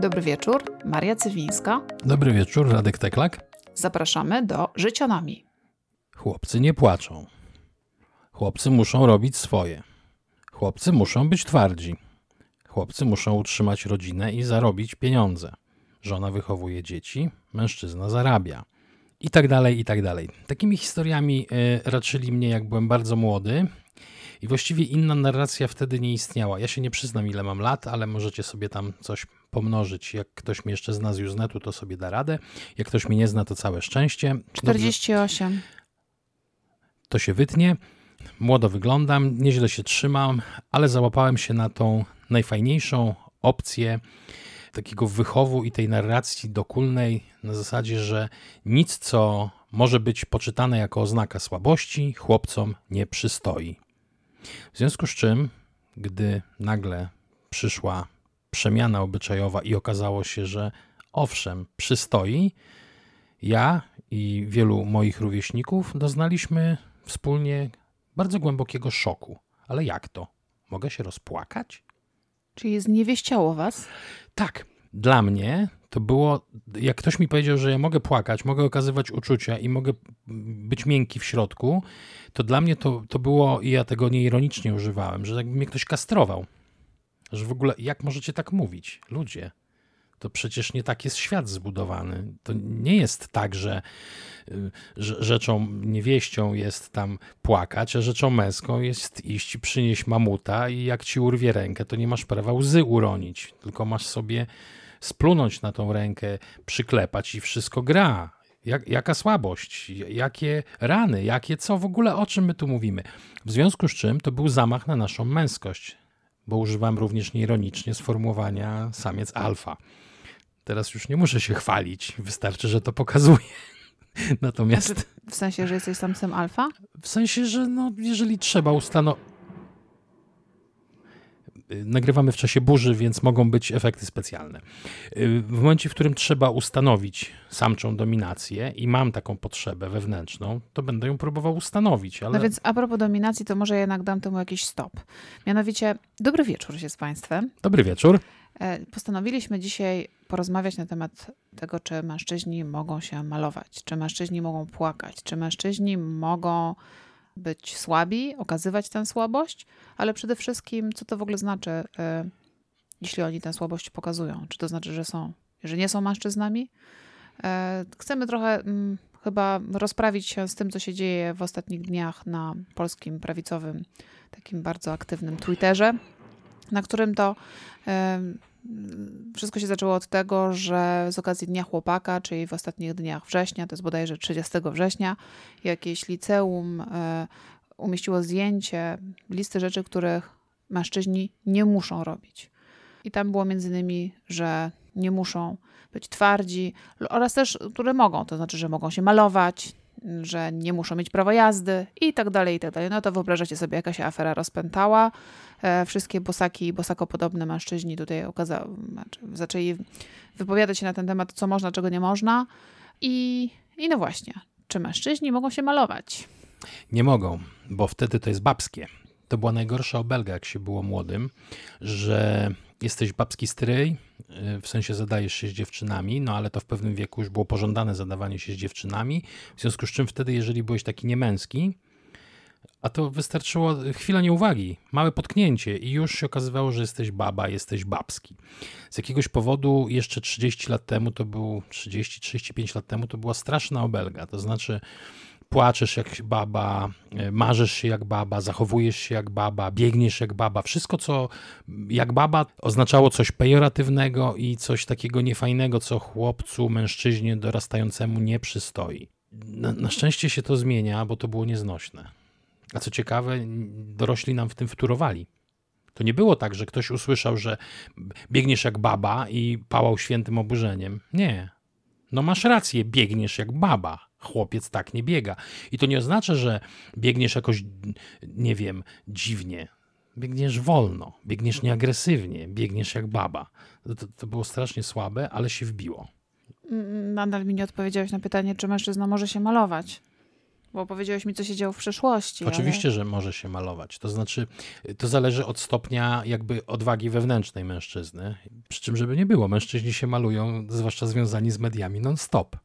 Dobry wieczór, Maria Cywińska. Dobry wieczór, Radek Teklak. Zapraszamy do Życionami. Chłopcy nie płaczą. Chłopcy muszą robić swoje. Chłopcy muszą być twardzi. Chłopcy muszą utrzymać rodzinę i zarobić pieniądze. Żona wychowuje dzieci, mężczyzna zarabia. I tak dalej, i tak dalej. Takimi historiami y, raczyli mnie, jak byłem bardzo młody. I właściwie inna narracja wtedy nie istniała. Ja się nie przyznam, ile mam lat, ale możecie sobie tam coś pomnożyć. Jak ktoś mnie jeszcze zna z Usenetu, to sobie da radę. Jak ktoś mnie nie zna, to całe szczęście. 48. Dobrze, to się wytnie. Młodo wyglądam, nieźle się trzymam, ale załapałem się na tą najfajniejszą opcję takiego wychowu i tej narracji dokulnej na zasadzie, że nic, co może być poczytane jako oznaka słabości, chłopcom nie przystoi. W związku z czym, gdy nagle przyszła przemiana obyczajowa i okazało się, że owszem, przystoi, ja i wielu moich rówieśników doznaliśmy wspólnie bardzo głębokiego szoku. Ale jak to? Mogę się rozpłakać? Czyli zniewieściało was? Tak. Dla mnie to było, jak ktoś mi powiedział, że ja mogę płakać, mogę okazywać uczucia i mogę być miękki w środku, to dla mnie to, to było, i ja tego nieironicznie używałem, że jakby mnie ktoś kastrował. Że w ogóle, jak możecie tak mówić? Ludzie, to przecież nie tak jest świat zbudowany. To nie jest tak, że, y, że rzeczą niewieścią jest tam płakać, a rzeczą męską jest iść i przynieść mamuta i jak ci urwie rękę, to nie masz prawa łzy uronić, tylko masz sobie splunąć na tą rękę, przyklepać i wszystko gra. Jak, jaka słabość, jakie rany, jakie co w ogóle, o czym my tu mówimy. W związku z czym to był zamach na naszą męskość, bo używam również nieironicznie sformułowania samiec alfa. Teraz już nie muszę się chwalić, wystarczy, że to pokazuje. Natomiast. Znaczy, w sensie, że jesteś samcem alfa? W sensie, że no, jeżeli trzeba ustanowić. Nagrywamy w czasie burzy, więc mogą być efekty specjalne. W momencie, w którym trzeba ustanowić samczą dominację i mam taką potrzebę wewnętrzną, to będę ją próbował ustanowić. Ale... No więc a propos dominacji, to może jednak dam temu jakiś stop. Mianowicie, dobry wieczór się z Państwem. Dobry wieczór. E, postanowiliśmy dzisiaj porozmawiać na temat tego, czy mężczyźni mogą się malować, czy mężczyźni mogą płakać, czy mężczyźni mogą być słabi, okazywać tę słabość, ale przede wszystkim, co to w ogóle znaczy, e, jeśli oni tę słabość pokazują? Czy to znaczy, że są, że nie są mężczyznami? E, chcemy trochę mm, chyba rozprawić się z tym, co się dzieje w ostatnich dniach na polskim prawicowym, takim bardzo aktywnym Twitterze, na którym to wszystko się zaczęło od tego, że z okazji Dnia Chłopaka, czyli w ostatnich dniach września, to jest bodajże 30 września, jakieś liceum e, umieściło zdjęcie, listy rzeczy, których mężczyźni nie muszą robić. I tam było między innymi, że nie muszą być twardzi oraz też, które mogą, to znaczy, że mogą się malować, że nie muszą mieć prawa jazdy i tak dalej, i tak dalej. No to wyobrażacie sobie, jaka się afera rozpętała. E, wszystkie bosaki i bosakopodobne mężczyźni tutaj okazały, znaczy zaczęli wypowiadać się na ten temat, co można, czego nie można. I, I no właśnie, czy mężczyźni mogą się malować? Nie mogą, bo wtedy to jest babskie. To była najgorsza obelga, jak się było młodym, że jesteś babski stryj, y, w sensie zadajesz się z dziewczynami, no ale to w pewnym wieku już było pożądane zadawanie się z dziewczynami, w związku z czym wtedy, jeżeli byłeś taki niemęski, a to wystarczyło chwila nieuwagi, małe potknięcie i już się okazywało, że jesteś baba, jesteś babski. Z jakiegoś powodu jeszcze 30 lat temu to był, 30-35 lat temu to była straszna obelga, to znaczy płaczesz jak baba, e, marzysz się jak baba, zachowujesz się jak baba, biegniesz jak baba. Wszystko, co jak baba oznaczało coś pejoratywnego i coś takiego niefajnego, co chłopcu, mężczyźnie dorastającemu nie przystoi. Na, na szczęście się to zmienia, bo to było nieznośne. A co ciekawe, dorośli nam w tym wtórowali. To nie było tak, że ktoś usłyszał, że biegniesz jak baba i pałał świętym oburzeniem. Nie. No masz rację, biegniesz jak baba Chłopiec tak nie biega. I to nie oznacza, że biegniesz jakoś, nie wiem, dziwnie. Biegniesz wolno, biegniesz nieagresywnie, biegniesz jak baba. To, to było strasznie słabe, ale się wbiło. Nadal mi nie odpowiedziałeś na pytanie, czy mężczyzna może się malować. Bo powiedziałeś mi, co się działo w przeszłości. Oczywiście, ale... że może się malować. To znaczy, to zależy od stopnia jakby odwagi wewnętrznej mężczyzny. Przy czym, żeby nie było, mężczyźni się malują, zwłaszcza związani z mediami, non-stop.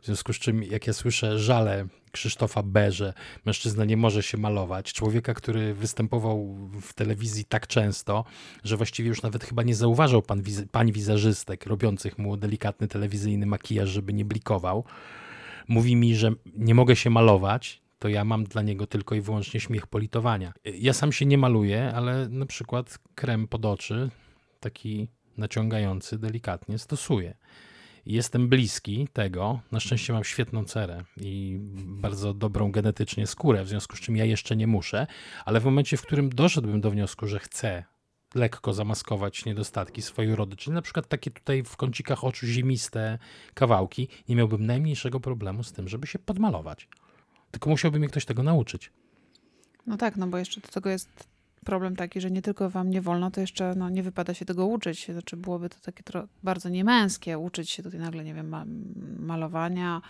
W związku z czym, jak ja słyszę żale Krzysztofa B., że mężczyzna nie może się malować, człowieka, który występował w telewizji tak często, że właściwie już nawet chyba nie zauważał pan, pań wizerzystek robiących mu delikatny telewizyjny makijaż, żeby nie blikował, mówi mi, że nie mogę się malować, to ja mam dla niego tylko i wyłącznie śmiech politowania. Ja sam się nie maluję, ale na przykład krem pod oczy, taki naciągający, delikatnie stosuję. Jestem bliski tego. Na szczęście mam świetną cerę i bardzo dobrą genetycznie skórę, w związku z czym ja jeszcze nie muszę, ale w momencie, w którym doszedłbym do wniosku, że chcę lekko zamaskować niedostatki swojej urody, czyli na przykład takie tutaj w kącikach oczu zimiste kawałki, nie miałbym najmniejszego problemu z tym, żeby się podmalować. Tylko musiałby mnie ktoś tego nauczyć. No tak, no bo jeszcze do tego jest problem taki, że nie tylko wam nie wolno, to jeszcze no, nie wypada się tego uczyć. Znaczy byłoby to takie bardzo niemęskie, uczyć się tutaj nagle, nie wiem, malowania,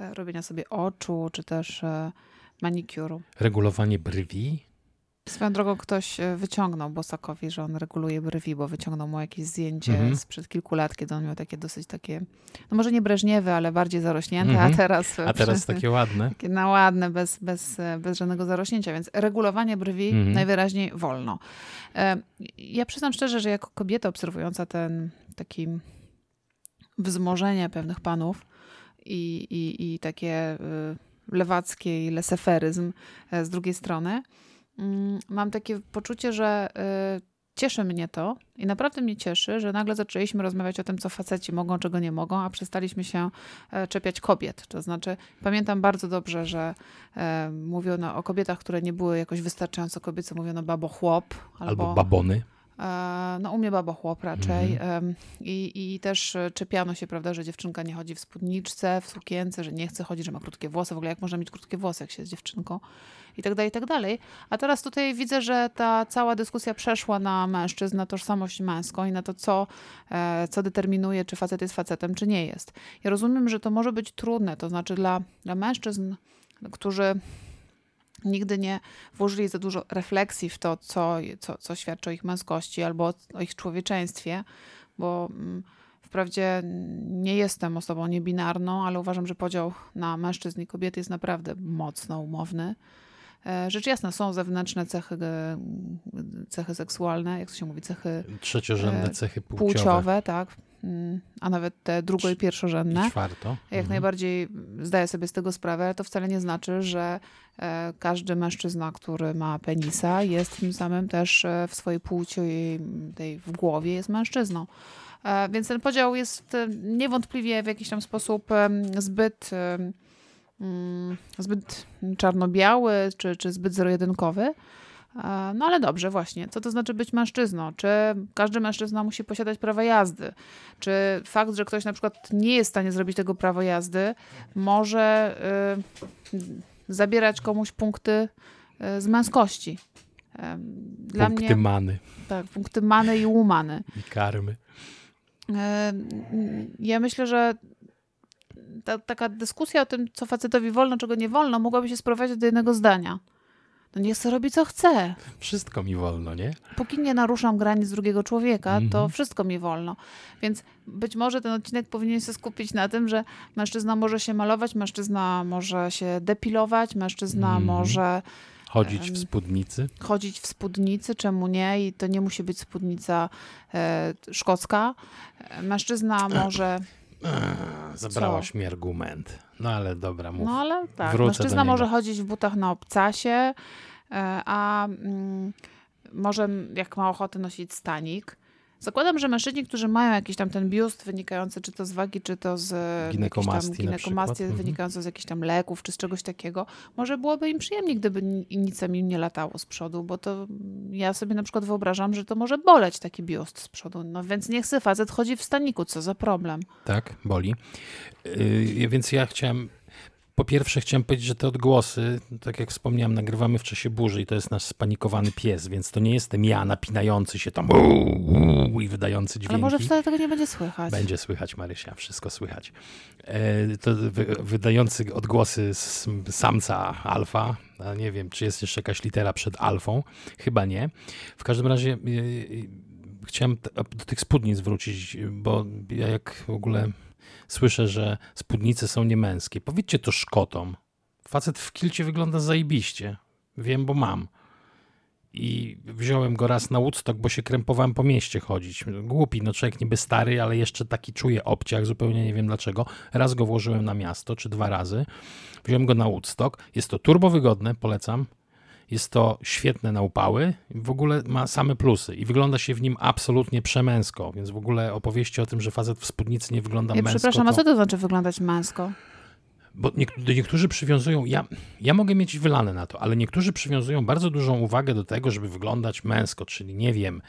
e, robienia sobie oczu, czy też e, manikuru. Regulowanie brwi? Swoją drogą ktoś e, wyciągnął Bosakowi, że on reguluje brwi, bo wyciągnął mu jakieś zdjęcie mhm. sprzed kilku lat, kiedy on miał takie dosyć takie, no może nie breżniewe, ale bardziej zarośnięte, mhm. a teraz... A teraz przy, takie ładne. Takie na ładne, bez, bez, e, bez żadnego zarośnięcia, więc regulowanie brwi mhm. najwyraźniej wolno. E, ja przyznam szczerze, że jako kobieta obserwująca ten taki wzmożenie pewnych panów i, i, i takie lewackie i leseferyzm z drugiej strony, mam takie poczucie, że y, cieszy mnie to i naprawdę mnie cieszy, że nagle zaczęliśmy rozmawiać o tym, co faceci mogą, czego nie mogą, a przestaliśmy się e, czepiać kobiet. To znaczy, pamiętam bardzo dobrze, że e, mówiono o kobietach, które nie były jakoś wystarczająco kobiece, mówiono babo chłop albo, albo babony. E, no u mnie baba chłop raczej. Mhm. I, I też czepiano się, prawda, że dziewczynka nie chodzi w spódniczce, w sukience, że nie chce chodzić, że ma krótkie włosy. W ogóle jak można mieć krótkie włosy, jak się jest dziewczynką i tak dalej, i tak dalej. A teraz tutaj widzę, że ta cała dyskusja przeszła na mężczyzn, na tożsamość męską i na to, co, e, co determinuje, czy facet jest facetem, czy nie jest. Ja rozumiem, że to może być trudne, to znaczy dla, dla mężczyzn, którzy nigdy nie włożyli za dużo refleksji w to, co, co, co świadczy o ich męskości albo o ich człowieczeństwie, bo mm, wprawdzie nie jestem osobą niebinarną, ale uważam, że podział na mężczyzn i kobiety jest naprawdę mocno umowny. E, rzecz jasna, są zewnętrzne cechy, cechy seksualne, jak to się mówi, cechy... Trzeciorzędne e, cechy płciowe. Płciowe, tak. Mm, a nawet te drugo- i pierwszorzędne. I czwarto. Jak mhm. najbardziej zdaję sobie z tego sprawę, ale to wcale nie znaczy, że każdy mężczyzna, który ma penisa, jest tym samym też w swojej płci i tej w głowie jest mężczyzną. Więc ten podział jest niewątpliwie w jakiś tam sposób zbyt Mm, zbyt czarno-biały, czy, czy zbyt zero-jedynkowy. No ale dobrze, właśnie. Co to znaczy być mężczyzną? Czy każdy mężczyzna musi posiadać prawo jazdy? Czy fakt, że ktoś na przykład nie jest w stanie zrobić tego prawa jazdy, może y, zabierać komuś punkty y, z męskości? Dla punkty mnie, many. Tak, punkty many i łumany. I karmy. Ja myślę, że ta, taka dyskusja o tym, co facetowi wolno, czego nie wolno, mogłaby się sprowadzić do jednego zdania. No niech sobie robi, co chce. Wszystko mi wolno, nie? Póki nie naruszam granic drugiego człowieka, mm -hmm. to mhm. wszystko mi wolno. Więc być może ten odcinek powinien się skupić na tym, że mężczyzna może się malować, mężczyzna może się depilować, mężczyzna mm -hmm. może... Chodzić w spódnicy? Chodzić w spódnicy, czemu nie? I to nie musi być spódnica e, szkocka. Mężczyzna może zabrałaś Co? mi argument. No ale dobra, mów. No ale tak, Wrócę mężczyzna może chodzić w butach na obcasie, e, a mm, może jak ma ochotę nosić stanik. Zakładam, że mężczyźni, którzy mają jakiś tam ten biust wynikający czy to z wagi, czy to z ginekomastii, tam, ginekomastii mhm. wynikający z jakichś tam leków, czy z czegoś takiego, może byłoby im przyjemnie, gdyby nic im nie latało z przodu, bo to ja sobie na przykład wyobrażam, że to może boleć taki biust z przodu. No więc niech se facet chodzi w staniku, co za problem. Tak, boli. Yy, więc ja chciałem po pierwsze chciałem powiedzieć, że te odgłosy, tak jak wspomniałem, nagrywamy w czasie burzy i to jest nasz spanikowany pies, więc to nie jestem ja napinający się tam i wydający dźwięki. Ale może wcale tego nie będzie słychać. Będzie słychać, Marysia, wszystko słychać. E, to wy, wydający odgłosy samca alfa, a nie wiem, czy jest jeszcze jakaś litera przed alfą, chyba nie. W każdym razie e, chciałem do tych spódnic wrócić, bo ja jak w ogóle słyszę, że spódnice są niemęskie. Powiedzcie to Szkotom. Facet w kilcie wygląda zajebiście. Wiem, bo mam. I wziąłem go raz na Woodstock, bo się krępowałem po mieście chodzić. Głupi, no człowiek niby stary, ale jeszcze taki czuje obciach, zupełnie nie wiem dlaczego. Raz go włożyłem na miasto, czy dwa razy. Wziąłem go na Woodstock. Jest to turbo wygodne, polecam. Jest to świetne na upały, w ogóle ma same plusy i wygląda się w nim absolutnie przemęsko, więc w ogóle opowieści o tym, że facet w spódnicy nie wygląda ja męsko. Przepraszam, to... a co to znaczy wyglądać męsko? Bo niektórzy przywiązują, ja, ja mogę mieć wylane na to, ale niektórzy przywiązują bardzo dużą uwagę do tego, żeby wyglądać męsko, czyli nie wiem,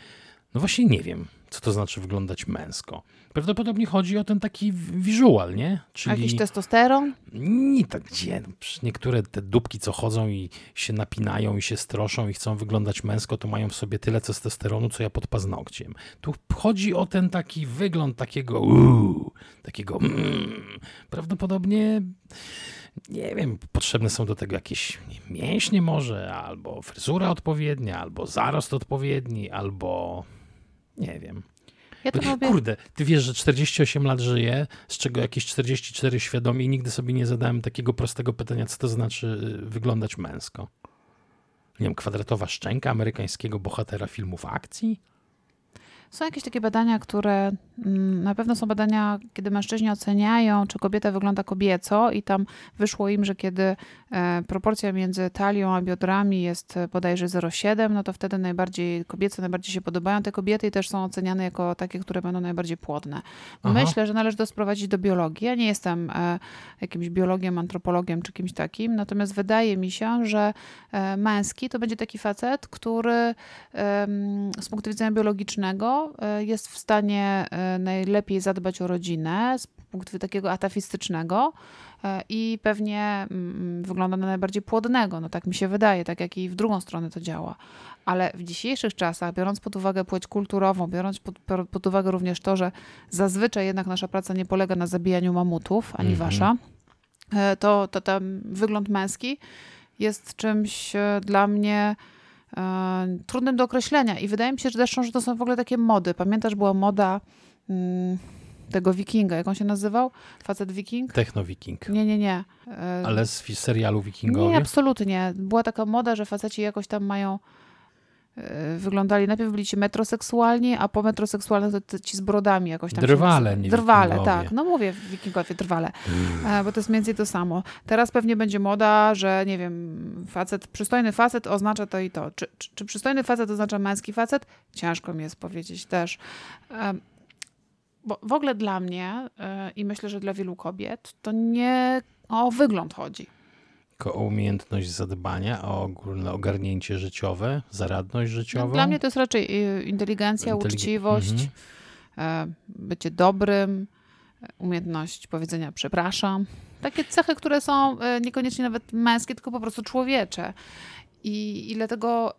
no właśnie nie wiem, co to znaczy wyglądać męsko. Prawdopodobnie chodzi o ten taki wizual, nie? Czyli... Jakiś testosteron? Nie, tak gdzie? No, niektóre te dupki, co chodzą i się napinają i się stroszą i chcą wyglądać męsko, to mają w sobie tyle testosteronu, co ja pod paznokciem. Tu chodzi o ten taki wygląd takiego uu, takiego mm, prawdopodobnie nie wiem, potrzebne są do tego jakieś mięśnie może, albo fryzura odpowiednia, albo zarost odpowiedni, albo nie wiem. Ja to robię... Kurde, ty wiesz, że 48 lat żyję, z czego jakieś 44 świadomie i nigdy sobie nie zadałem takiego prostego pytania, co to znaczy y, wyglądać męsko. Nie wiem, kwadratowa szczęka amerykańskiego bohatera filmów akcji? Są jakieś takie badania, które mm, na pewno są badania, kiedy mężczyźni oceniają, czy kobieta wygląda kobieco, i tam wyszło im, że kiedy proporcja między talią a biodrami jest e, bodajże 0,7, no to wtedy najbardziej kobiece najbardziej się podobają te kobiety i też są oceniane jako takie, które będą najbardziej płodne. Aha. Myślę, że należy to sprowadzić do biologii. Ja nie jestem e, jakimś biologiem, antropologiem czy kimś takim, natomiast wydaje mi się, że męski to będzie taki facet, który z punktu widzenia biologicznego E, jest w stanie e, najlepiej zadbać o rodzinę z punktu takiego atafistycznego e, i pewnie mm, wygląda na najbardziej płodnego. No tak mi się wydaje, tak jak i w drugą stronę to działa. Ale w dzisiejszych czasach, biorąc pod uwagę płeć kulturową, biorąc pod, pod uwagę również to, że zazwyczaj jednak nasza praca nie polega na zabijaniu mamutów, ani -hmm. wasza, to, to ten wygląd męski jest czymś dla mnie e, trudnym do określenia. I wydaje mi się, że zresztą, że to są w ogóle takie mody. Pamiętasz, była moda mm, tego wikinga, jak on się nazywał? Facet wiking? Techno-wiking. Nie, nie, nie. E, Ale z serialu wikingowie? Nie, absolutnie. Była taka moda, że faceci jakoś tam mają E, wyglądali, najpierw byli ci metroseksualni, a po metroseksualnych to ci z brodami jakoś tam. Drwale, nie Drwale, tak. No mówię wikingowie, drwale, mm. bo to jest mniej więcej to samo. Teraz pewnie będzie moda, że nie wiem, facet, przystojny facet oznacza to i to. Czy, czy, czy przystojny facet oznacza męski facet? Ciężko mi jest powiedzieć też. Bo w ogóle dla mnie e, i myślę, że dla wielu kobiet to nie o wygląd chodzi o umiejętność zadbania, o ogólne ogarnięcie życiowe, zaradność życiową? No, dla mnie to jest raczej y, inteligencja, Intelig uczciwość, mhm. E, bycie dobrym, umiejętność powiedzenia przepraszam. Takie cechy, które są e, niekoniecznie nawet męskie, tylko po prostu człowiecze. I, i dlatego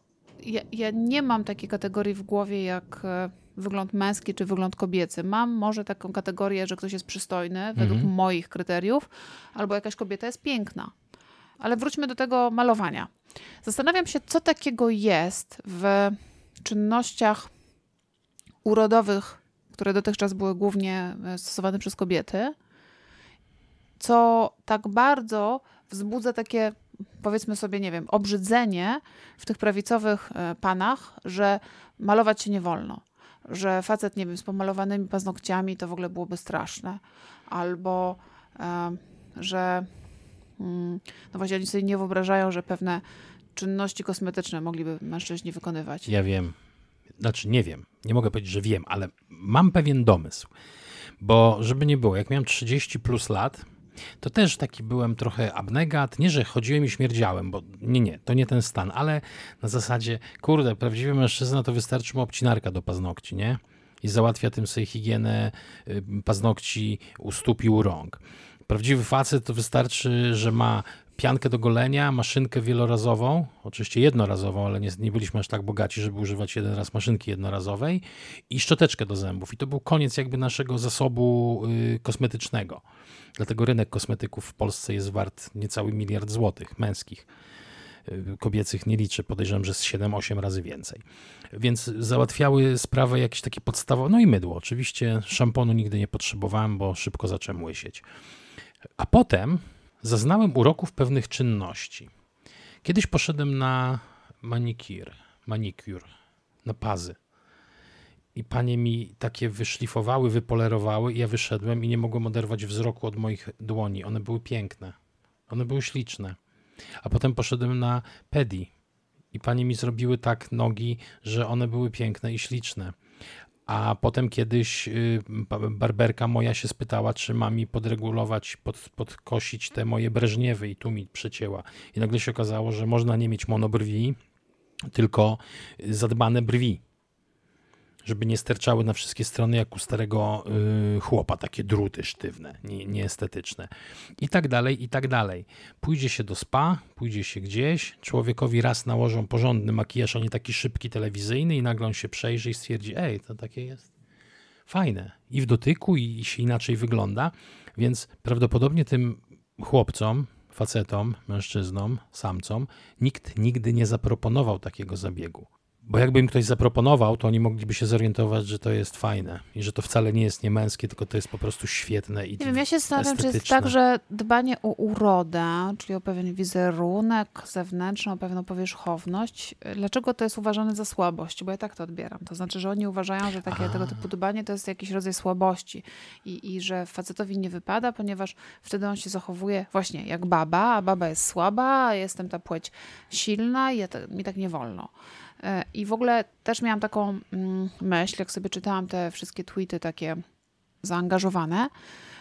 ja, ja nie mam takiej kategorii w głowie jak e, wygląd męski czy wygląd kobiecy. Mam może taką kategorię, że ktoś jest przystojny według mhm. moich kryteriów, albo jakaś kobieta jest piękna. Ale wróćmy do tego malowania. Zastanawiam się, co takiego jest w czynnościach urodowych, które dotychczas były głównie e, stosowane przez kobiety, co tak bardzo wzbudza takie, powiedzmy sobie, nie wiem, obrzydzenie w tych prawicowych e, panach, że malować się nie wolno. Że facet, nie wiem, z pomalowanymi paznokciami to w ogóle byłoby straszne. Albo, że Mm, no właśnie oni sobie nie wyobrażają, że pewne czynności kosmetyczne mogliby mężczyźni wykonywać. Ja wiem. Znaczy nie wiem. Nie mogę powiedzieć, że wiem, ale mam pewien domysł. Bo żeby nie było, jak miałem 30 plus lat, to też taki byłem trochę abnegat. Nie, że chodziłem i śmierdziałem, bo nie, nie, to nie ten stan, ale na zasadzie, kurde, prawdziwy mężczyzna to wystarczy mu obcinarka do paznokci, nie? I załatwia tym sobie higienę y, paznokci u stóp i u rąk Prawdziwy facet to wystarczy, że ma piankę do golenia, maszynkę wielorazową, oczywiście jednorazową, ale nie, nie byliśmy aż tak bogaci, żeby używać jeden raz maszynki jednorazowej i szczoteczkę do zębów. I to był koniec jakby naszego zasobu y, kosmetycznego. Dlatego rynek kosmetyków w Polsce jest wart niecały miliard złotych męskich. Y, kobiecych nie liczę, podejrzewam, że z 7-8 razy więcej. Więc załatwiały sprawę jakieś takie podstawowe, no i mydło. Oczywiście szamponu nigdy nie potrzebowałem, bo szybko zacząłem łysieć. A potem zaznałem uroków pewnych czynności. Kiedyś poszedłem na manikir, manikur, na pazy. I panie mi takie wyszlifowały, wypolerowały, i ja wyszedłem i nie mogłem oderwać wzroku od moich dłoni. One były piękne, one były śliczne. A potem poszedłem na pedi i panie mi zrobiły tak nogi, że one były piękne i śliczne. A potem kiedyś y, barberka moja się spytała, czy ma mi podregulować, pod, podkosić te moje breżniewy i tu mi przecięła. I nagle się okazało, że można nie mieć monobrwi, tylko zadbane brwi żeby nie sterczały na wszystkie strony jak u starego y, chłopa, takie druty sztywne, nie, nieestetyczne. I tak dalej, i tak dalej. Pójdzie się do spa, pójdzie się gdzieś, człowiekowi raz nałożą porządny makijaż, a nie taki szybki telewizyjny i nagle on się przejrzy i stwierdzi, ej, to takie jest fajne. I w dotyku, i, i się inaczej wygląda, więc prawdopodobnie tym chłopcom, facetom, mężczyznom, samcom, nikt nigdy nie zaproponował takiego zabiegu. Bo jakby im ktoś zaproponował, to oni mogliby się zorientować, że to jest fajne i że to wcale nie jest niemęskie, tylko to jest po prostu świetne i Nie wiem, ja się zastanawiam, czy jest tak, że dbanie o urodę, czyli o pewien wizerunek zewnętrzny, o pewną powierzchowność, dlaczego to jest uważane za słabość? Bo ja tak to odbieram. To znaczy, że oni uważają, że takie, tego typu dbanie to jest jakiś rodzaj słabości i, i że facetowi nie wypada, ponieważ wtedy on się zachowuje właśnie jak baba, a baba jest słaba, a jestem ta płeć silna i ja mi tak nie wolno. E, I w ogóle też miałam taką mm, myśl, jak sobie czytałam te wszystkie tweety takie zaangażowane,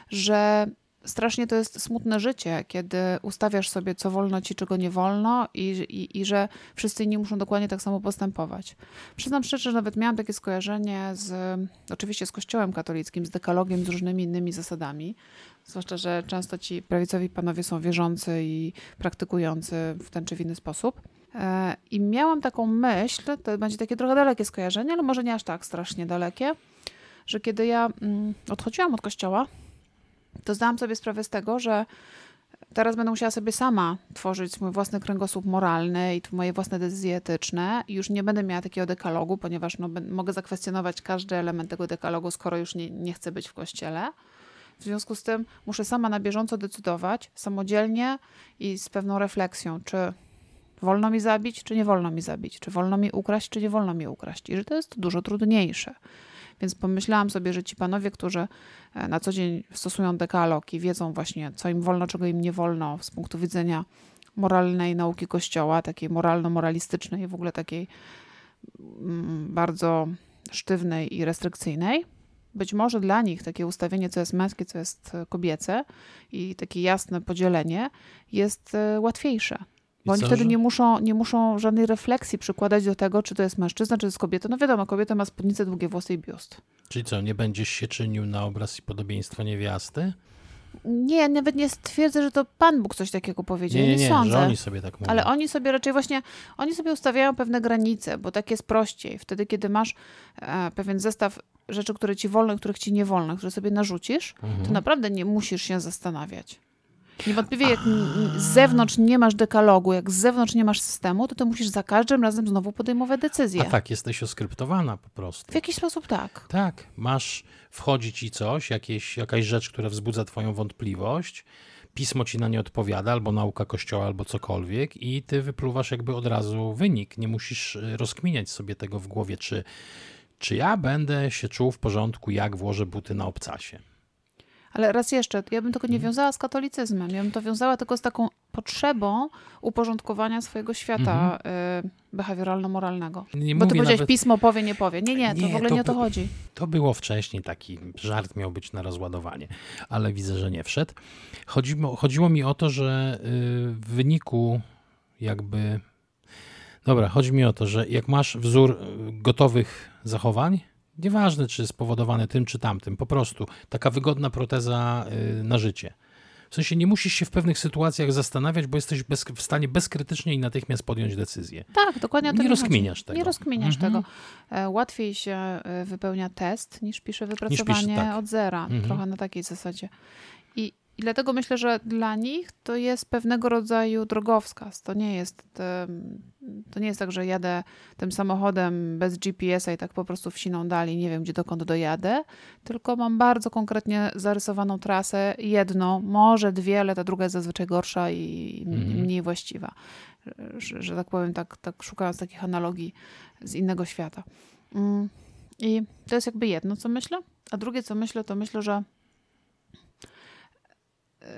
że strasznie to jest smutne życie, kiedy ustawiasz sobie, co wolno ci, czego nie wolno, i, i, i że wszyscy inni muszą dokładnie tak samo postępować. Przyznam szczerze, że nawet miałam takie skojarzenie z, oczywiście z Kościołem katolickim, z dekalogiem, z różnymi innymi zasadami. Zwłaszcza, że często ci prawicowi panowie są wierzący i praktykujący w ten czy w inny sposób. E, I miałam taką myśl, to będzie takie trochę dalekie skojarzenie, ale może nie aż tak strasznie dalekie, że kiedy ja mm, odchodziłam od kościoła, to zdałam sobie sprawę z tego, że teraz będę musiała sobie sama tworzyć mój własny kręgosłup moralny i moje własne decyzje etyczne i już nie będę miała takiego dekalogu, ponieważ no, mogę zakwestionować każdy element tego dekalogu, skoro już nie, nie chcę być w kościele. W związku z tym muszę sama na bieżąco decydować, samodzielnie i z pewną refleksją, czy wolno mi zabić, czy nie wolno mi zabić, czy wolno mi ukraść, czy nie wolno mi ukraść. I że to jest dużo trudniejsze. Więc pomyślałam sobie, że ci panowie, którzy e, na co dzień stosują dekalog i wiedzą właśnie, co im wolno, czego im nie wolno z punktu widzenia moralnej nauki Kościoła, takiej moralno-moralistycznej w ogóle takiej mm, bardzo sztywnej i restrykcyjnej. Być może dla nich takie ustawienie, co jest męskie, co jest kobiece i takie jasne podzielenie jest e, łatwiejsze. Bo oni wtedy nie muszą, nie muszą żadnej refleksji przykładać do tego, czy to jest mężczyzna, czy to jest kobieta. No wiadomo, kobieta ma spódnicę, długie włosy i biust. Czyli co, nie będziesz się czynił na obraz i podobieństwo niewiasty? Nie, nawet nie stwierdzę, że to Pan Bóg coś takiego powiedział. Nie, nie, nie sądzę. że oni sobie tak mówią. Ale oni sobie raczej właśnie, oni sobie ustawiają pewne granice, bo tak jest prościej. Wtedy, kiedy masz e, pewien zestaw rzeczy, które ci wolno, których ci nie wolno, które sobie narzucisz, mhm. to naprawdę nie musisz się zastanawiać. Niewątpliwie jak z zewnątrz nie masz dekalogu, jak z zewnątrz nie masz systemu, to ty musisz za każdym razem znowu podejmować decyzje. A tak, jesteś oskryptowana po prostu. W jakiś sposób tak. Tak, masz, wchodzi ci coś, jakieś, jakaś rzecz, która wzbudza twoją wątpliwość, pismo ci na nie odpowiada, albo nauka kościoła, albo cokolwiek i ty wypluwasz jakby od razu wynik. Nie musisz y, rozkminiać sobie tego w głowie, czy, czy ja będę się czuł w porządku, jak włożę buty na obcasie. Ale raz jeszcze, ja bym tego nie mhm. wiązała z katolicyzmem. Ja bym to wiązała tylko z taką potrzebą uporządkowania swojego świata mhm. y, behawioralno-moralnego. Nie Bo ty powiedziałeś, nawet... pismo powie, nie powie. Nie, nie, to nie, w ogóle to nie o to chodzi. To było wcześniej, taki żart miał być na rozładowanie, ale widzę, że nie wszedł. Chodziło, chodziło mi o to, że y, w wyniku jakby... Dobra, chodzi mi o to, że jak masz wzór y, gotowych zachowań, Nieważne, czy spowodowane tym, czy tamtym, po prostu taka wygodna proteza y, na życie. W sensie nie musisz się w pewnych sytuacjach zastanawiać, bo jesteś bez, w stanie bezkrytycznie i natychmiast podjąć decyzję. Tak, dokładnie Nie mi rozkminiasz chodzi. tego. Nie rozkminiasz Mhm. tego. E, Łatwiej się e, wypełnia test niż pisze wypracowanie tak. od zera. Mhm. Trochę na takiej zasadzie. I, dlatego myślę, że dla nich to jest pewnego rodzaju drogowskaz. To nie jest, to nie jest tak, że jadę tym samochodem bez GPS-a i tak po prostu wsiną dali, nie wiem gdzie dokąd dojadę, tylko mam bardzo konkretnie zarysowaną trasę, jedną, może dwie, ale ta druga jest zazwyczaj gorsza i Mhm. mniej właściwa. Że, że tak powiem, tak, tak szukając takich analogii z innego świata. Mm, I to jest jakby jedno, co myślę. A drugie, co myślę, to myślę, że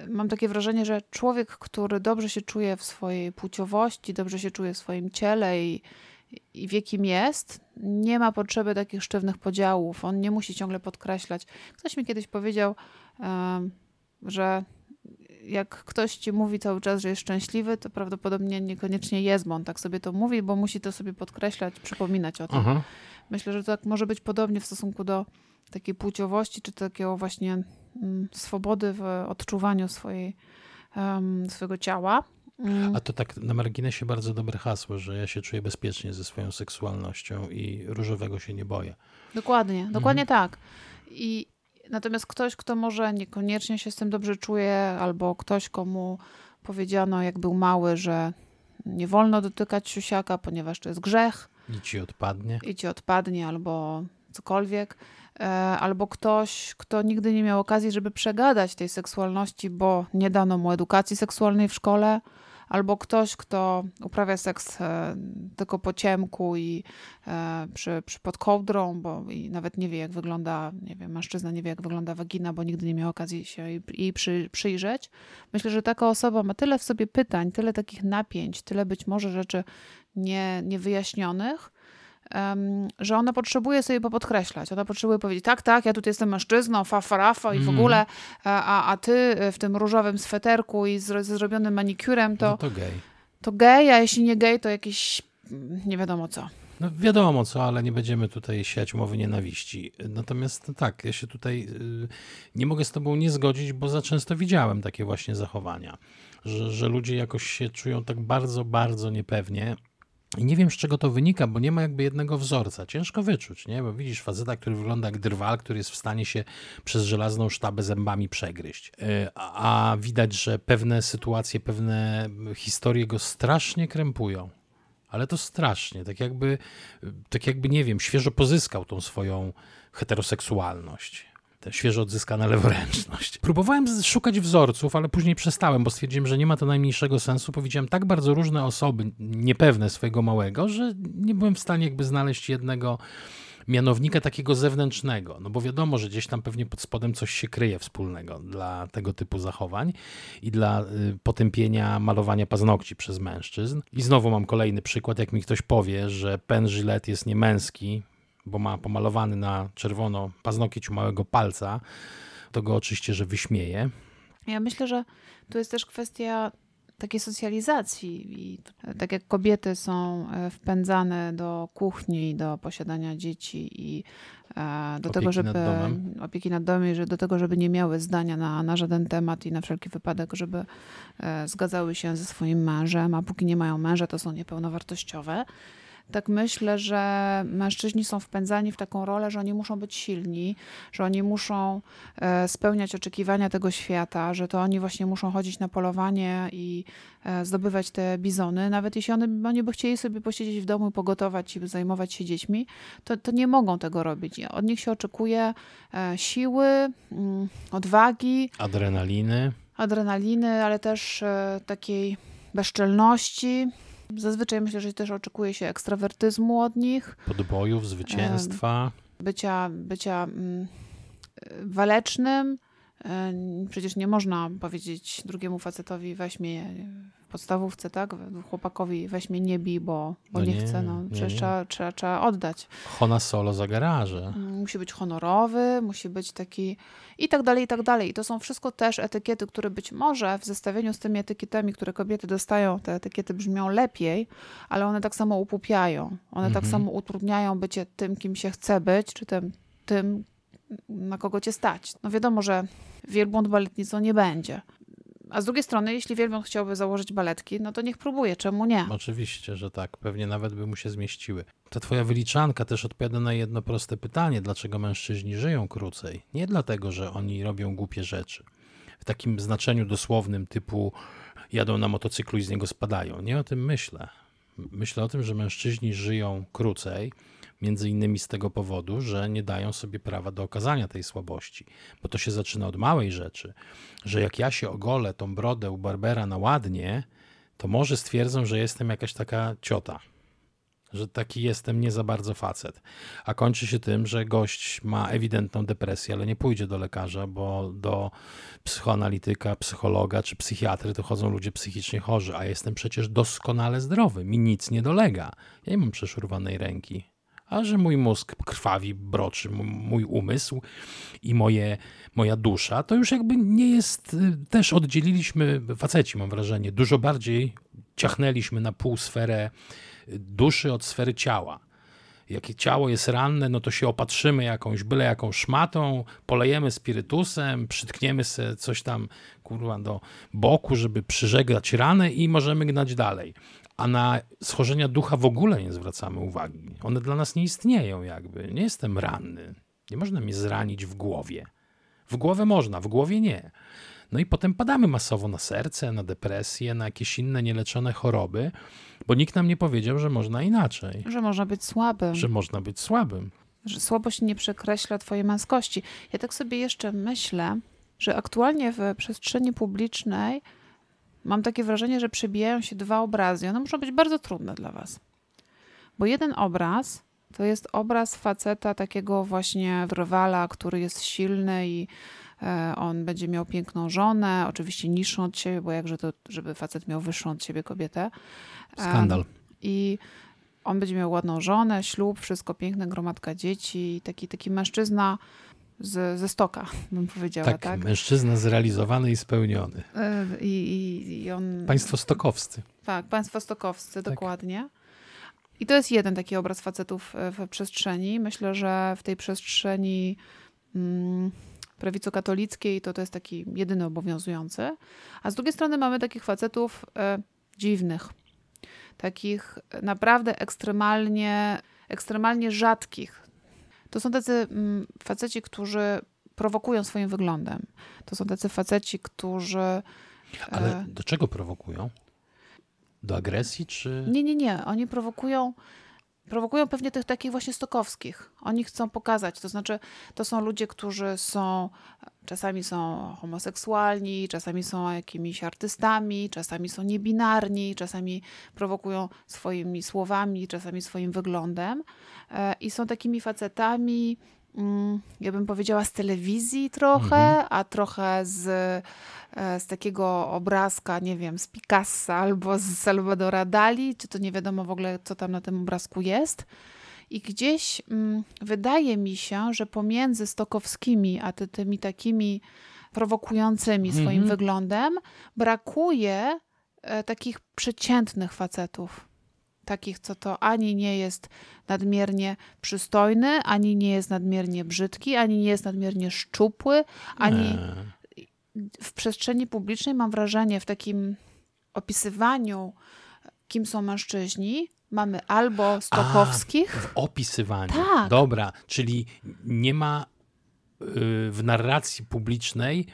mam takie wrażenie, że człowiek, który dobrze się czuje w swojej płciowości, dobrze się czuje w swoim ciele i, i wie, kim jest, nie ma potrzeby takich sztywnych podziałów. On nie musi ciągle podkreślać. Ktoś mi kiedyś powiedział, że jak ktoś ci mówi cały czas, że jest szczęśliwy, to prawdopodobnie niekoniecznie jest, bo on tak sobie to mówi, bo musi to sobie podkreślać, przypominać o tym. Aha. Myślę, że tak może być podobnie w stosunku do takiej płciowości, czy takiego właśnie mm, swobody w odczuwaniu swojej, swojego ciała. Mm, A to tak na marginesie bardzo dobre hasło, że ja się czuję bezpiecznie ze swoją seksualnością i różowego się nie boję. Dokładnie, dokładnie Mhm. tak. I natomiast ktoś, kto może niekoniecznie się z tym dobrze czuje, albo ktoś, komu powiedziano, jak był mały, że nie wolno dotykać siusiaka, ponieważ to jest grzech, I ci odpadnie. i ci odpadnie, albo cokolwiek. E, Albo ktoś, kto nigdy nie miał okazji, żeby przegadać tej seksualności, bo nie dano mu edukacji seksualnej w szkole, albo ktoś, kto uprawia seks e, tylko po ciemku i e, przy, przy pod kołdrą, bo i nawet nie wie, jak wygląda, nie wiem, mężczyzna nie wie, jak wygląda wagina, bo nigdy nie miał okazji się jej, jej przy, przyjrzeć. Myślę, że taka osoba ma tyle w sobie pytań, tyle takich napięć, tyle być może rzeczy nie, niewyjaśnionych, em, że ona potrzebuje sobie popodkreślać. Ona potrzebuje powiedzieć, tak, tak, ja tutaj jestem mężczyzną, fa, fa, rafa i w Mhm. ogóle, a, a ty w tym różowym sweterku i z, ze zrobionym manikurem to, No to gej. to gej, a jeśli nie gej, to jakiś mm, nie wiadomo co. No wiadomo co, ale nie będziemy tutaj siać mowy nienawiści. Natomiast tak, ja się tutaj y, nie mogę z tobą nie zgodzić, bo za często widziałem takie właśnie zachowania, że, że ludzie jakoś się czują tak bardzo, bardzo niepewnie. I nie wiem, z czego to wynika, bo nie ma jakby jednego wzorca. Ciężko wyczuć, nie? Bo widzisz faceta, który wygląda jak drwal, który jest w stanie się przez żelazną sztabę zębami przegryźć. Y, A, widać, że pewne sytuacje, pewne historie go strasznie krępują. Ale to strasznie, tak jakby, tak jakby, nie wiem, świeżo pozyskał tą swoją heteroseksualność. Tę świeżo odzyskana leworęczność. Próbowałem szukać wzorców, ale później przestałem, bo stwierdziłem, że nie ma to najmniejszego sensu. Powiedziałem tak bardzo różne osoby, niepewne swojego małego, że nie byłem w stanie jakby znaleźć jednego mianownika takiego zewnętrznego. No bo wiadomo, że gdzieś tam pewnie pod spodem coś się kryje wspólnego dla tego typu zachowań i dla y, potępienia malowania paznokci przez mężczyzn. I znowu mam kolejny przykład, jak mi ktoś powie, że pen Gillette jest niemęski, bo ma pomalowany na czerwono paznokieć małego palca, to go oczywiście, że wyśmieje. Ja myślę, że tu jest też kwestia takiej socjalizacji i tak jak kobiety są e, wpędzane do kuchni, do posiadania dzieci i e, do Opieki tego, żeby nad opieki nad domem, że do tego, żeby nie miały zdania na, na żaden temat i na wszelki wypadek, żeby e, zgadzały się ze swoim mężem, a póki nie mają męża, to są niepełnowartościowe. Tak myślę, że mężczyźni są wpędzani w taką rolę, że oni muszą być silni, że oni muszą e, spełniać oczekiwania tego świata, że to oni właśnie muszą chodzić na polowanie i e, zdobywać te bizony. Nawet jeśli one, oni by chcieli sobie posiedzieć w domu i pogotować i zajmować się dziećmi, to, to nie mogą tego robić. Od nich się oczekuje e, siły, mm, odwagi, Adrenaliny. adrenaliny, ale też takiej bezczelności. Zazwyczaj myślę, że też oczekuje się ekstrawertyzmu od nich, podbojów, zwycięstwa. bycia, bycia mm, e, walecznym. E, Przecież nie można powiedzieć drugiemu facetowi weź mnie podstawówce, tak? Chłopakowi weź mnie nie bij, bo, bo No nie, nie, chce. No, nie, przecież nie. Trzeba, trzeba, trzeba oddać. Hona solo za garaże. Mm, Musi być honorowy, musi być taki i tak dalej, i tak dalej. I to są wszystko też etykiety, które być może w zestawieniu z tymi etykietami, które kobiety dostają, te etykiety brzmią lepiej, ale one tak samo upupiają. One tak Mhm. samo utrudniają bycie tym, kim się chce być, czy tym, tym na kogo cię stać. No wiadomo, że wielbłąd baletnicą nie będzie. A z drugiej strony, jeśli wielbią chciałby założyć baletki, no to niech próbuje, czemu nie? Oczywiście, że tak. Pewnie nawet by mu się zmieściły. Ta twoja wyliczanka też odpowiada na jedno proste pytanie, dlaczego mężczyźni żyją krócej. Nie dlatego, że oni robią głupie rzeczy. W takim znaczeniu dosłownym typu jadą na motocyklu i z niego spadają. Nie o tym myślę. Myślę o tym, że mężczyźni żyją krócej, między innymi z tego powodu, że nie dają sobie prawa do okazania tej słabości. Bo to się zaczyna od małej rzeczy, że jak ja się ogolę tą brodę u Barbera na ładnie, to może stwierdzą, że jestem jakaś taka ciota. Że taki jestem nie za bardzo facet. A kończy się tym, że gość ma ewidentną depresję, ale nie pójdzie do lekarza, bo do psychoanalityka, psychologa czy psychiatry to chodzą ludzie psychicznie chorzy, a jestem przecież doskonale zdrowy, mi nic nie dolega. Ja nie mam przeszurwanej ręki, a że mój mózg krwawi, broczy, mój umysł i moje, moja dusza, to już jakby nie jest, y, też oddzieliliśmy, faceci mam wrażenie, dużo bardziej ciachnęliśmy na pół sferę duszy od sfery ciała. Jak ciało jest ranne, no to się opatrzymy jakąś, byle jakąś szmatą, polejemy spirytusem, przytkniemy sobie coś tam, kurwa, do boku, żeby przyżegnać ranę i możemy gnać dalej a na schorzenia ducha w ogóle nie zwracamy uwagi. One dla nas nie istnieją, jakby. Nie jestem ranny. Nie można mnie zranić w głowie. W głowę można, w głowie nie. No i potem padamy masowo na serce, na depresję, na jakieś inne nieleczone choroby, bo nikt nam nie powiedział, że można inaczej. Że można być słabym. Że można być słabym. Że słabość nie przekreśla twojej męskości. Ja tak sobie jeszcze myślę, że aktualnie w przestrzeni publicznej mam takie wrażenie, że przebijają się dwa obrazy. One muszą być bardzo trudne dla Was. Bo jeden obraz to jest obraz faceta, takiego właśnie rywala, który jest silny i e, on będzie miał piękną żonę, oczywiście niższą od siebie, bo jakże to, żeby facet miał wyższą od siebie kobietę. Skandal. I on będzie miał ładną żonę, ślub, wszystko piękne, gromadka dzieci, taki, taki mężczyzna z, ze stoka, bym powiedziała. Tak, tak? mężczyzna zrealizowany i spełniony. E, I, i, i on... Państwo stokowscy. Tak, państwo stokowscy, tak. dokładnie. I to jest jeden taki obraz facetów w przestrzeni. Myślę, że w tej przestrzeni mm, prawico-katolickiej to to jest taki jedyny obowiązujący. A z drugiej strony mamy takich facetów e, dziwnych, takich naprawdę ekstremalnie, ekstremalnie rzadkich. To są tacy mm, faceci, którzy prowokują swoim wyglądem. To są tacy faceci, którzy. Ale e, do czego prowokują? Do agresji czy. Nie, nie, nie. Oni prowokują. Prowokują pewnie tych takich właśnie stokowskich. Oni chcą pokazać, to znaczy, to są ludzie, którzy są, czasami są homoseksualni, czasami są jakimiś artystami, czasami są niebinarni, czasami prowokują swoimi słowami, czasami swoim wyglądem. E, i są takimi facetami, mm, ja bym powiedziała z telewizji trochę, mhm. a trochę z, z takiego obrazka, nie wiem, z Picassa albo z Salvadora Dali, czy to nie wiadomo w ogóle, co tam na tym obrazku jest. I gdzieś mm, wydaje mi się, że pomiędzy Stokowskimi, a ty, tymi takimi prowokującymi swoim mhm. wyglądem, brakuje e, takich przeciętnych facetów takich, co to ani nie jest nadmiernie przystojny, ani nie jest nadmiernie brzydki, ani nie jest nadmiernie szczupły, ani. W przestrzeni publicznej mam wrażenie, w takim opisywaniu, kim są mężczyźni, mamy albo Stokowskich. A, w opisywaniu. Tak. Dobra, czyli nie ma y, w narracji publicznej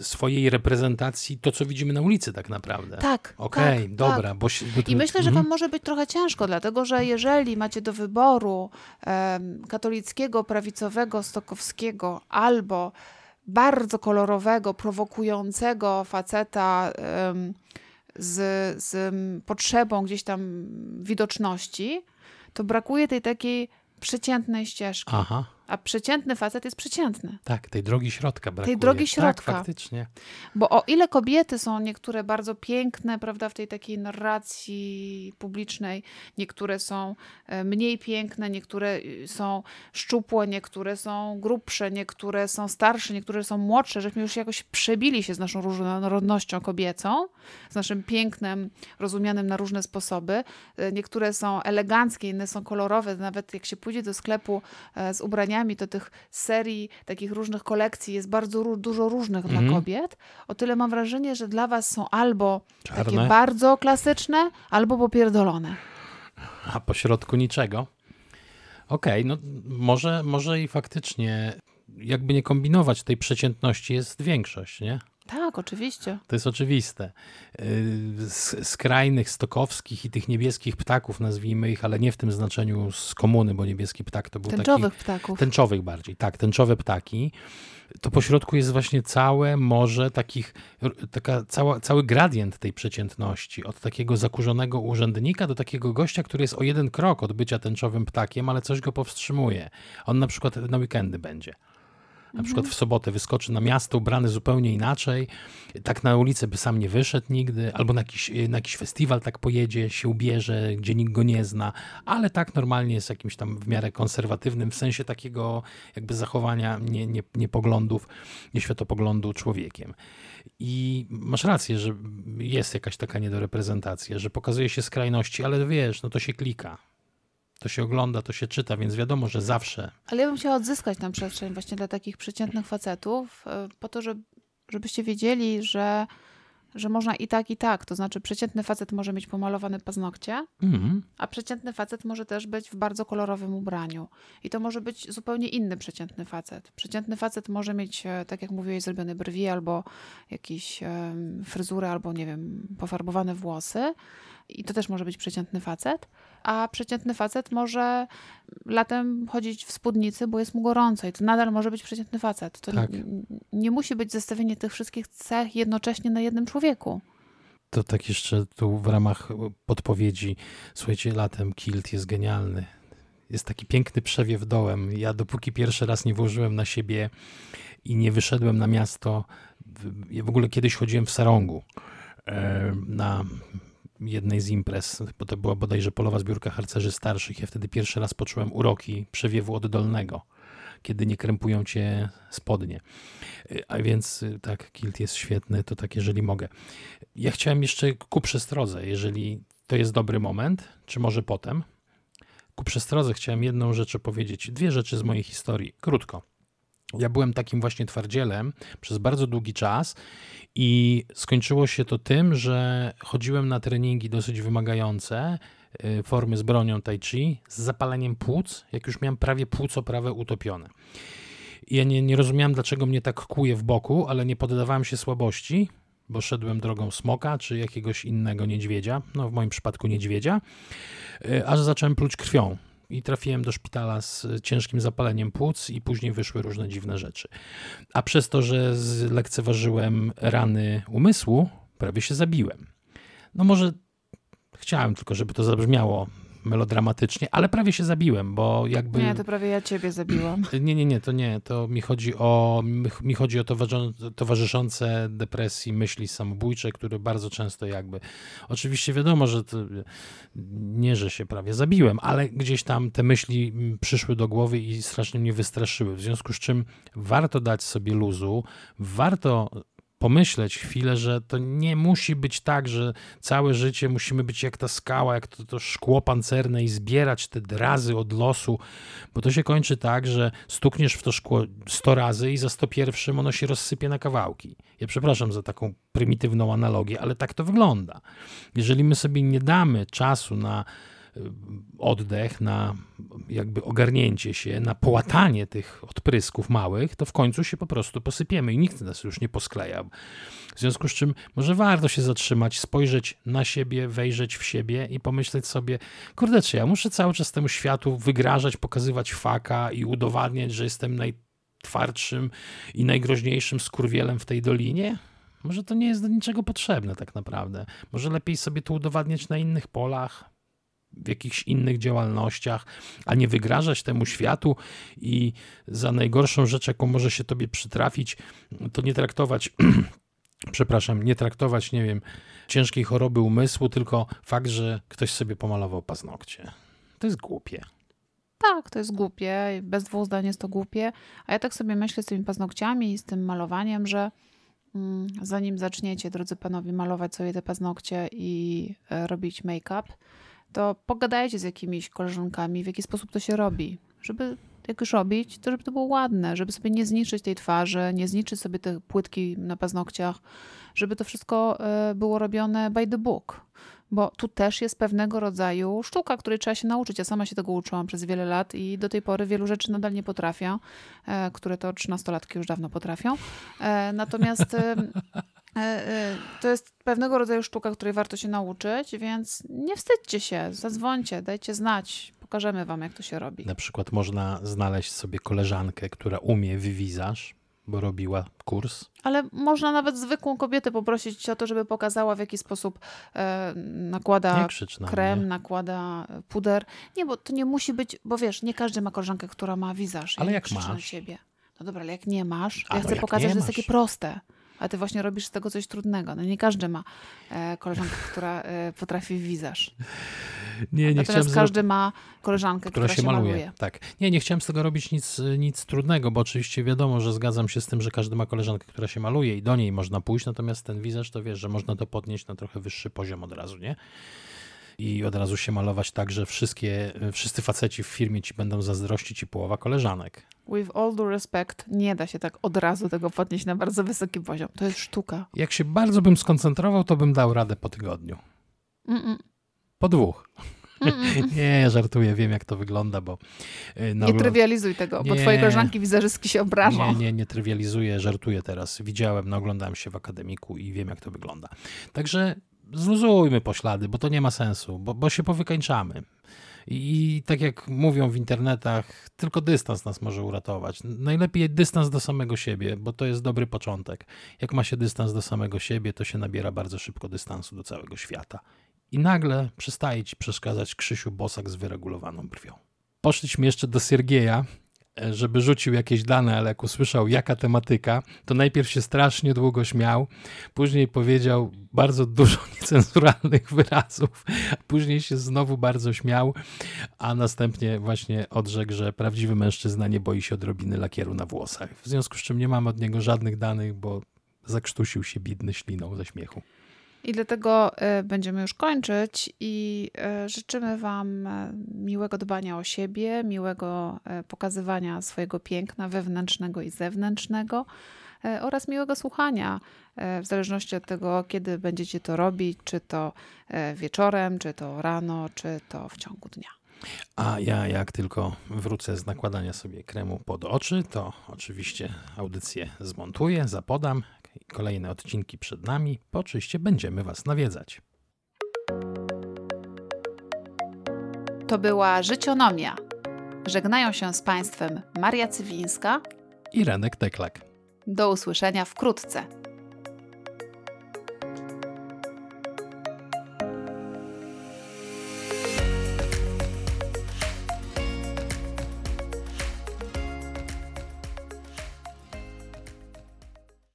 swojej reprezentacji to, co widzimy na ulicy tak naprawdę. Tak. Okej, okay, tak, dobra. Tak. Bo, bo I myślę, że wam mhm. może być trochę ciężko, dlatego że jeżeli macie do wyboru um, katolickiego, prawicowego, stokowskiego albo bardzo kolorowego, prowokującego faceta z, z potrzebą gdzieś tam widoczności, to brakuje tej takiej przeciętnej ścieżki. Aha. A przeciętny facet jest przeciętny. Tak, tej drogi środka brakuje. Tej drogi środka. Tak, faktycznie. Bo o ile kobiety są niektóre bardzo piękne, prawda, w tej takiej narracji publicznej, niektóre są e, mniej piękne, niektóre y, są szczupłe, niektóre są grubsze, niektóre są starsze, niektóre są młodsze, żeśmy już jakoś przebili się z naszą różnorodnością kobiecą, z naszym pięknem rozumianym na różne sposoby. E, niektóre są eleganckie, inne są kolorowe. Nawet jak się pójdzie do sklepu e, z ubraniami, to tych serii, takich różnych kolekcji jest bardzo dużo różnych dla Mhm. kobiet. O tyle mam wrażenie, że dla was są albo takie Czarne. bardzo klasyczne, albo popierdolone. A po środku niczego. Okej, no może, może i faktycznie jakby nie kombinować tej przeciętności jest większość, nie? Tak, oczywiście. To jest oczywiste. Yy, Z skrajnych, stokowskich i tych niebieskich ptaków, nazwijmy ich, ale nie w tym znaczeniu z komuny, bo niebieski ptak to był Tęczowych taki... ptaków. Tęczowych bardziej, tak, tęczowe ptaki. To po środku jest właśnie całe morze takich, taka cała, cały gradient tej przeciętności. Od takiego zakurzonego urzędnika do takiego gościa, który jest o jeden krok od bycia tęczowym ptakiem, ale coś go powstrzymuje. On na przykład na weekendy będzie. Na przykład w sobotę wyskoczy na miasto ubrany zupełnie inaczej, tak na ulicę by sam nie wyszedł nigdy, albo na jakiś, na jakiś festiwal tak pojedzie, się ubierze, gdzie nikt go nie zna, ale tak normalnie jest jakimś tam w miarę konserwatywnym, w sensie takiego jakby zachowania nie, nie, nie poglądów, nie światopoglądu człowiekiem. I masz rację, że jest jakaś taka niedoreprezentacja, że pokazuje się skrajności, ale wiesz, no to się klika. To się ogląda, to się czyta, więc wiadomo, że zawsze Ale ja bym chciała odzyskać tę przestrzeń właśnie dla takich przeciętnych facetów, e, po to, żeby, żebyście wiedzieli, że, że można i tak, i tak. To znaczy, przeciętny facet może mieć pomalowane paznokcie, Mhm. a przeciętny facet może też być w bardzo kolorowym ubraniu. I to może być zupełnie inny przeciętny facet. Przeciętny facet może mieć, e, tak jak mówiłeś, zrobione brwi albo jakieś em, fryzury, albo nie wiem, pofarbowane włosy. I to też może być przeciętny facet. A przeciętny facet może latem chodzić w spódnicy, bo jest mu gorąco i to nadal może być przeciętny facet. To Tak. n- nie musi być zestawienie tych wszystkich cech jednocześnie na jednym człowieku. To tak jeszcze tu w ramach podpowiedzi. Słuchajcie, latem kilt jest genialny. Jest taki piękny przewiew dołem. Ja dopóki pierwszy raz nie włożyłem na siebie i nie wyszedłem na miasto, w- ja w ogóle kiedyś chodziłem w sarągu e, na jednej z imprez, bo to była bodajże polowa zbiórka harcerzy starszych. Ja wtedy pierwszy raz poczułem uroki przewiewu oddolnego, kiedy nie krępują cię spodnie. A więc y, tak, kilt jest świetny, to tak jeżeli mogę. Ja chciałem jeszcze ku przestrodze, jeżeli to jest dobry moment, czy może potem. Ku przestrodze chciałem jedną rzecz powiedzieć, dwie rzeczy z mojej historii, krótko. Ja byłem takim właśnie twardzielem przez bardzo długi czas i skończyło się to tym, że chodziłem na treningi dosyć wymagające, y, formy z bronią tai chi, z zapaleniem płuc, jak już miałem prawie płuco prawe utopione. Ja nie, nie rozumiałem, dlaczego mnie tak kuje w boku, ale nie poddawałem się słabości, bo szedłem drogą smoka czy jakiegoś innego niedźwiedzia, no w moim przypadku niedźwiedzia, y, aż zacząłem pluć krwią. I trafiłem do szpitala z ciężkim zapaleniem płuc, i później wyszły różne dziwne rzeczy. A przez to, że zlekceważyłem rany umysłu, prawie się zabiłem. No może chciałem tylko, żeby to zabrzmiało melodramatycznie, ale prawie się zabiłem, bo jakby... Nie, to prawie ja ciebie zabiłam. Nie, nie, nie, to nie. To mi chodzi o, mi- chodzi o towarzyszące depresji myśli samobójcze, które bardzo często jakby. Oczywiście wiadomo, że to nie, że się prawie zabiłem, ale gdzieś tam te myśli mm, przyszły do głowy i strasznie mnie wystraszyły. W związku z czym warto dać sobie luzu, warto pomyśleć chwilę, że to nie musi być tak, że całe życie musimy być jak ta skała, jak to, to szkło pancerne i zbierać te drazy od losu, bo to się kończy tak, że stukniesz w to szkło 100 razy i za 101 ono się rozsypie na kawałki. Ja przepraszam za taką prymitywną analogię, ale tak to wygląda. Jeżeli my sobie nie damy czasu na oddech, na jakby ogarnięcie się, na połatanie tych odprysków małych, to w końcu się po prostu posypiemy i nikt nas już nie poskleja. W związku z czym może warto się zatrzymać, spojrzeć na siebie, wejrzeć w siebie i pomyśleć sobie, kurde, czy ja muszę cały czas temu światu wygrażać, pokazywać faka i udowadniać, że jestem najtwardszym i najgroźniejszym skurwielem w tej dolinie? Może to nie jest do niczego potrzebne tak naprawdę. Może lepiej sobie to udowadniać na innych polach, w jakichś innych działalnościach, a nie wygrażać temu światu i za najgorszą rzecz, jaką może się tobie przytrafić, to nie traktować, przepraszam, nie traktować, nie wiem, ciężkiej choroby umysłu, tylko fakt, że ktoś sobie pomalował paznokcie. To jest głupie. Tak, to jest głupie, bez dwóch zdań jest to głupie, a ja tak sobie myślę z tymi paznokciami i z tym malowaniem, że mm, zanim zaczniecie, drodzy panowie, malować sobie te paznokcie i e, robić make-up, to pogadajcie z jakimiś koleżankami, w jaki sposób to się robi, żeby jak już robić, to żeby to było ładne, żeby sobie nie zniszczyć tej twarzy, nie zniszczyć sobie te płytki na paznokciach, żeby to wszystko e, było robione by the book. Bo tu też jest pewnego rodzaju sztuka, której trzeba się nauczyć. Ja sama się tego uczyłam przez wiele lat i do tej pory wielu rzeczy nadal nie potrafię, e, które to trzynastolatki już dawno potrafią. E, natomiast to jest pewnego rodzaju sztuka, której warto się nauczyć, więc nie wstydźcie się, zadzwońcie, dajcie znać, pokażemy wam, jak to się robi. Na przykład można znaleźć sobie koleżankę, która umie wywizaż, bo robiła kurs. Ale można nawet zwykłą kobietę poprosić o to, żeby pokazała, w jaki sposób e, nakłada na krem, mnie. nakłada puder. Nie, bo to nie musi być, bo wiesz, nie każdy ma koleżankę, która ma wizaż. Ale jak masz? Na siebie. No dobra, ale jak nie masz, ja chcę pokazać, że jest takie proste a ty właśnie robisz z tego coś trudnego. No nie każdy ma e, koleżankę, która e, potrafi wizaż. Nie, nie Natomiast każdy ma koleżankę, która, która się, maluje. maluje. Tak. Nie, nie chciałem z tego robić nic, nic trudnego, bo oczywiście wiadomo, że zgadzam się z tym, że każdy ma koleżankę, która się maluje i do niej można pójść, natomiast ten wizaż to wiesz, że można to podnieść na trochę wyższy poziom od razu, nie? I od razu się malować tak, że wszystkie, wszyscy faceci w firmie ci będą zazdrościć i połowa koleżanek. With all due respect, nie da się tak od razu tego podnieść na bardzo wysoki poziom. To jest sztuka. Jak się bardzo bym skoncentrował, to bym dał radę po tygodniu. Mm -mm. Po dwóch. nie, żartuję, wiem jak to wygląda, bo... Y, nie trywializuj tego, nie, bo twoje koleżanki wizerzystki się obrażą. Nie, nie, nie trywializuję, żartuję teraz. Widziałem, no oglądałem się w akademiku i wiem jak to wygląda. Także zluzujmy poślady, bo to nie ma sensu, bo, bo się powykańczamy. I, I tak jak mówią w internetach, tylko dystans nas może uratować. Najlepiej dystans do samego siebie, bo to jest dobry początek. Jak ma się dystans do samego siebie, to się nabiera bardzo szybko dystansu do całego świata. I nagle przestaje ci przeszkadzać Krzysiu Bosak z wyregulowaną brwią. Poszliśmy jeszcze do Siergieja, żeby rzucił jakieś dane, ale jak usłyszał jaka tematyka, to najpierw się strasznie długo śmiał, później powiedział bardzo dużo niecenzuralnych wyrazów, później się znowu bardzo śmiał, a następnie właśnie odrzekł, że prawdziwy mężczyzna nie boi się odrobiny lakieru na włosach. W związku z czym nie mamy od niego żadnych danych, bo zakrztusił się bidny śliną ze śmiechu. I dlatego e, będziemy już kończyć i e, życzymy Wam e, miłego dbania o siebie, miłego pokazywania swojego piękna wewnętrznego i zewnętrznego oraz miłego słuchania, w zależności od tego, kiedy będziecie to robić, czy to wieczorem, czy to rano, czy to w ciągu dnia. A ja jak tylko wrócę z nakładania sobie kremu pod oczy, to oczywiście audycję zmontuję, zapodam, Kolejne odcinki przed nami, bo oczywiście będziemy Was nawiedzać. To była Życionomia. Żegnają się z Państwem Maria Cywińska i Renek Teklak. Do usłyszenia wkrótce.